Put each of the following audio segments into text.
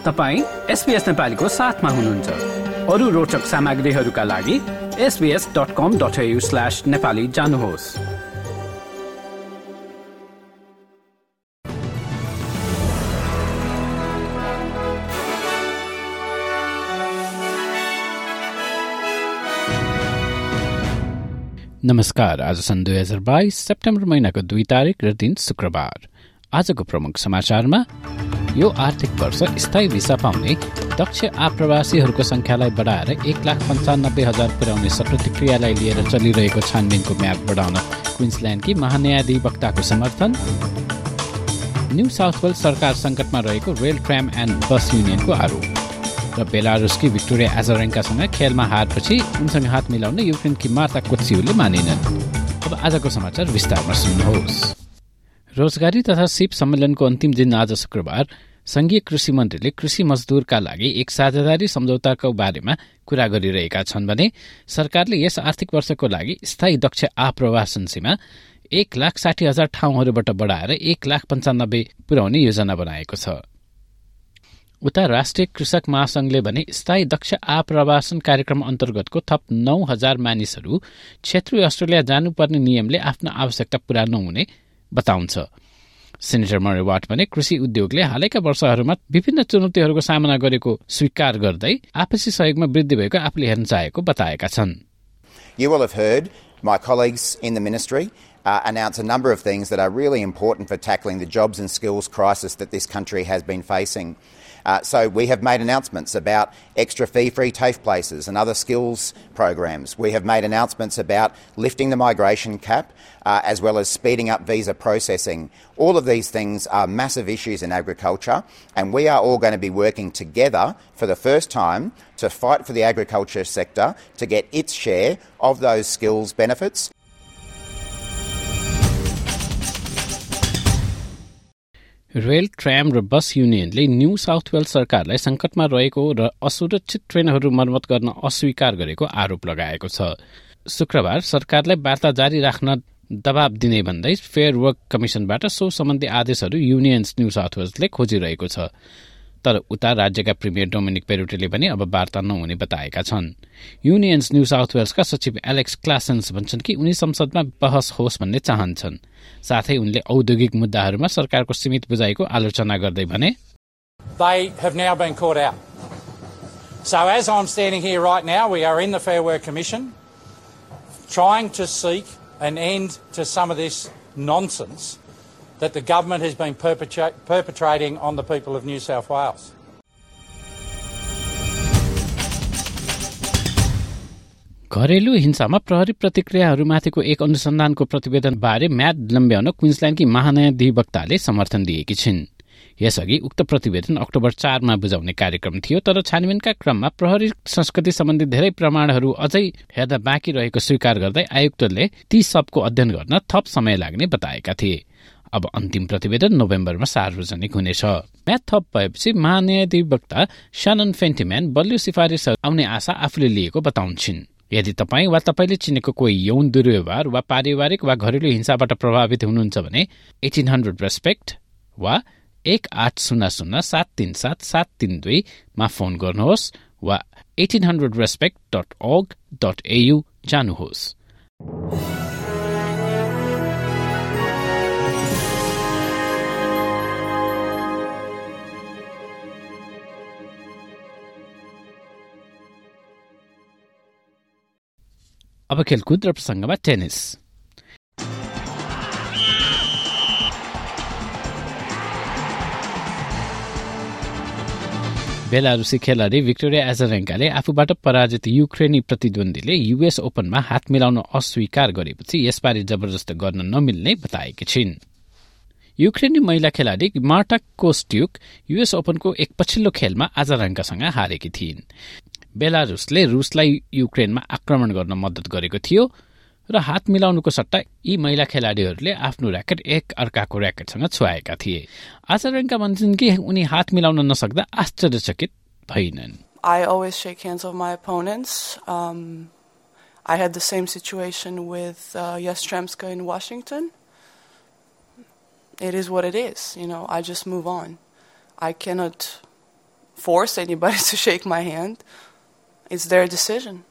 तपाईँ एसपिएस नेपालीको साथमा हुनुहुन्छ। अरू रोचक सामग्रीहरूका लागि SBS dot com dot slash Nepali जानुहोस्। नमस्कार आज सन् दुई हजार बाइस सेप्टेम्बर महिनाको दुई तारिक र दिन शुक्रबार। आजको प्रमुख समाचारमा यो आर्थिक वर्ष स्थायी भिसा पाउने। दक्ष आप्रवासीहरूको संख्यालाई बढाएर एक लाख पन्चानब्बे हजार पुर्याउने प्रतिक्रियालाई लिएर चलिरहेको छानबिनको म्याद बढाउन क्विन्सल्यान्डकी महान्यायाधिवक्ताको समर्थन। न्यू साउथ वेल्स सरकार सङ्कटमा रहेको रेल ट्राम एन्ड बस युनियनको आरोप। र बेलारुसकी भिक्टोरिया एजरेङ्कासँग खेलमा हारपछि उनसँग हात मिलाउन युक्रेनकी मार्ता कोत्सिउले मानिनन्। अब आजको समाचार विस्तारमा सुन्नुहोस्। रोजगारी तथा सिप सम्मेलनको अन्तिम दिन आज शुक्रबार संघीय कृषि मन्त्रीले कृषि मजदूरका लागि एक साझेदारी सम्झौताको बारेमा कुरा गरिरहेका छन् भने सरकारले यस आर्थिक वर्षको लागि स्थायी दक्ष आप्रवासन सीमा एक लाख साठी हजार ठाउँहरूबाट बढाएर एक लाख पञ्चानब्बे पुर्याउने योजना बनाएको छ। उता राष्ट्रिय कृषक महासंघले भने स्थायी दक्ष आप्रवासन कार्यक्रम अन्तर्गतको थप नौ हजार मानिसहरू क्षेत्रीय अस्ट्रेलिया जानुपर्ने नियमले आफ्नो आवश्यकता पूरा नहुने बताउँछ सेनेटर मरे वाट भने कृषि उद्योगले हालैका वर्षहरूमा विभिन्न चुनौतीहरूको सामना गरेको स्वीकार गर्दै आपसी सहयोगमा वृद्धि भएको आफूले हेर्न चाहेको बताएका छन् You will have heard my colleagues in the ministry uh, announce a number of things that are really important for tackling the jobs and skills crisis that this country has been facing. Uh, so we have made announcements about extra fee-free TAFE places and other skills programs. We have made announcements about lifting the migration cap uh, as well as speeding up visa processing. All of these things are massive issues in agriculture and we are all going to be working together for the first time to fight for the agriculture sector to get its share of those skills benefits. Rail tram र bus युनियनले New South Wales सरकारलाई संकटमा रहेको र असुरक्षित ट्रेनहरू मर्मत गर्न अस्वीकार गरेको आरोप लगाएको छ। शुक्रबार सरकारलाई वार्ता जारी राख्न दबाव दिने भन्दै फेयर वर्क कमिशनबाट सो सम्बन्धी आदेशहरू युनियन्स न्यू साउथ वेल्सले खोजिरहेको छ। तर उता राज्यका प्रिमियर डोमिनिक पेरुटेले पनि अब वार्ता नहुने बताएका छन्। युनियन्स न्यू साउथ वेल्सका सचिव एलेक्स क्लासेन्स भन्छन् कि उनी संसदमा बहस होस् भन्ने चाहन्छन्। साथै उनले औद्योगिक मुद्दाहरूमा सरकारको सीमित बुझाइको आलोचना गर्दै भने They have now been caught out. So, as I'm standing here right now, we are in the Fair Work Commission trying to seek an end to some of this nonsense. That the government has been perpetra- perpetrating on the people of New South Wales. घरेलु हिंसामा प्रहरी प्रतिक्रियाहरूमाथिको एक अनुसन्धानको प्रतिवेदनबारे म्याद लम्ब्याउन क्विन्सल्यान्डकी महान्यायाधिवक्ताले समर्थन दिएकी छिन् यसअघि उक्त प्रतिवेदन अक्टोबर चारमा बुझाउने कार्यक्रम थियो तर छानबिनका क्रममा प्रहरी संस्कृति सम्बन्धी धेरै प्रमाणहरू अझै हेर्दा बाँकी रहेको स्वीकार गर्दै आयुक्तले ती सबको अध्ययन गर्न थप समय लाग्ने बताएका थिए अब अन्तिम प्रतिवेदन नोभेम्बरमा सार्वजनिक हुनेछ। म्याथ थप भएपछि महान्यायाधिवक्ता सानन फेन्टिम्यान बलियो सिफारिस आउने आशा आफूले लिएको बताउँछिन्। यदि तपाईँ वा तपाईँले चिनेको कोही यौन दुर्व्यवहार वा पारिवारिक वा घरेलु हिंसाबाट प्रभावित हुनुहुन्छ भने एटिन हन्ड्रेड रेस्पेक्ट वा एक आठ शून्य शून्य सात तिन सात सात तिन दुईमा फोन गर्नुहोस् वा eighteen hundred respect dot org dot AU जानुहोस्। अब खेलकुद र प्रसङ्गमा टेनिस। बेलारुसी खेलाडी भिक्टोरिया एजरेङ्काले आफूबाट पराजित युक्रेनी प्रतिद्वन्दीले युएस ओपनमा हात मिलाउन अस्वीकार गरेपछि यसबारे जबरजस्त गर्न नमिल्ने बताएकी छिन्। युक्रेनी महिला खेलाडी मार्टा कोस्ट्युक युएस ओपनको एक पछिल्लो खेलमा आजराङ्कासँग हारेकी थिइन्। बेलारुसले रुसलाई युक्रेनमा आक्रमण गर्न मद्दत गरेको थियो र हात मिलाउनुको सट्टा यी महिला खेलाडीहरूले आफ्नो ऱ्याकेट एक अर्काको ऱ्याकेटसँग छुवाएका थिए आचार्यका भन्छन् कि उनी हात मिलाउन नसक्दा आश्चर्यचकित भइनन् I always shake hands with my opponents. Um, I had the same situation with uh, Yastremska in Washington. It is what it is. You know, I just move on. I cannot force anybody to shake my hand. It's their decision.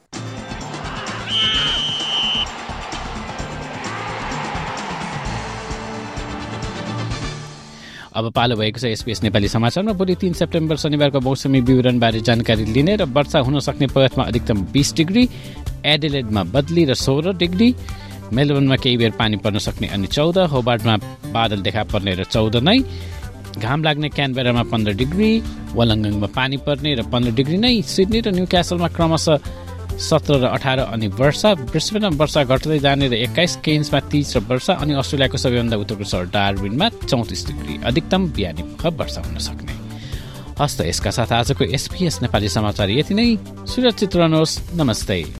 अब पालो भएको छ SBS Nepali समाचारमा भोलि तिन September शनिबारको मौसमी विवरणबारे जानकारी लिने र वर्षा हुन सक्ने पर्थमा अधिकतम बिस डिग्री एडिलेडमा बदली र सोह्र डिग्री मेलबर्नमा केही बेर पानी पर्न सक्ने अनि चौध होबार्डमा बादल देखा पर्ने र चौध नै घाम लाग्ने क्यानबेरामा पन्ध्र डिग्री वलङ्गङमा पानी पर्ने र पन्ध्र डिग्री नै सिडनी र न्यू क्यासलमा क्रमशः सत्र र अठार अनि वर्षा। ब्रिस्बेनमा वर्षा घट्दै जाने र एक्काइस केन्समा तिस र वर्षा अनि अस्ट्रेलियाको सबैभन्दा उत्तरको सहर डार्विनमा चौतिस डिग्री। अधिकतम बिहानी वर्षा हुन सक्ने। हस्त यसका साथ आजको एसपिएस नेपाली समाचार यति नै। सुरक्षित रहनुहोस् नमस्ते।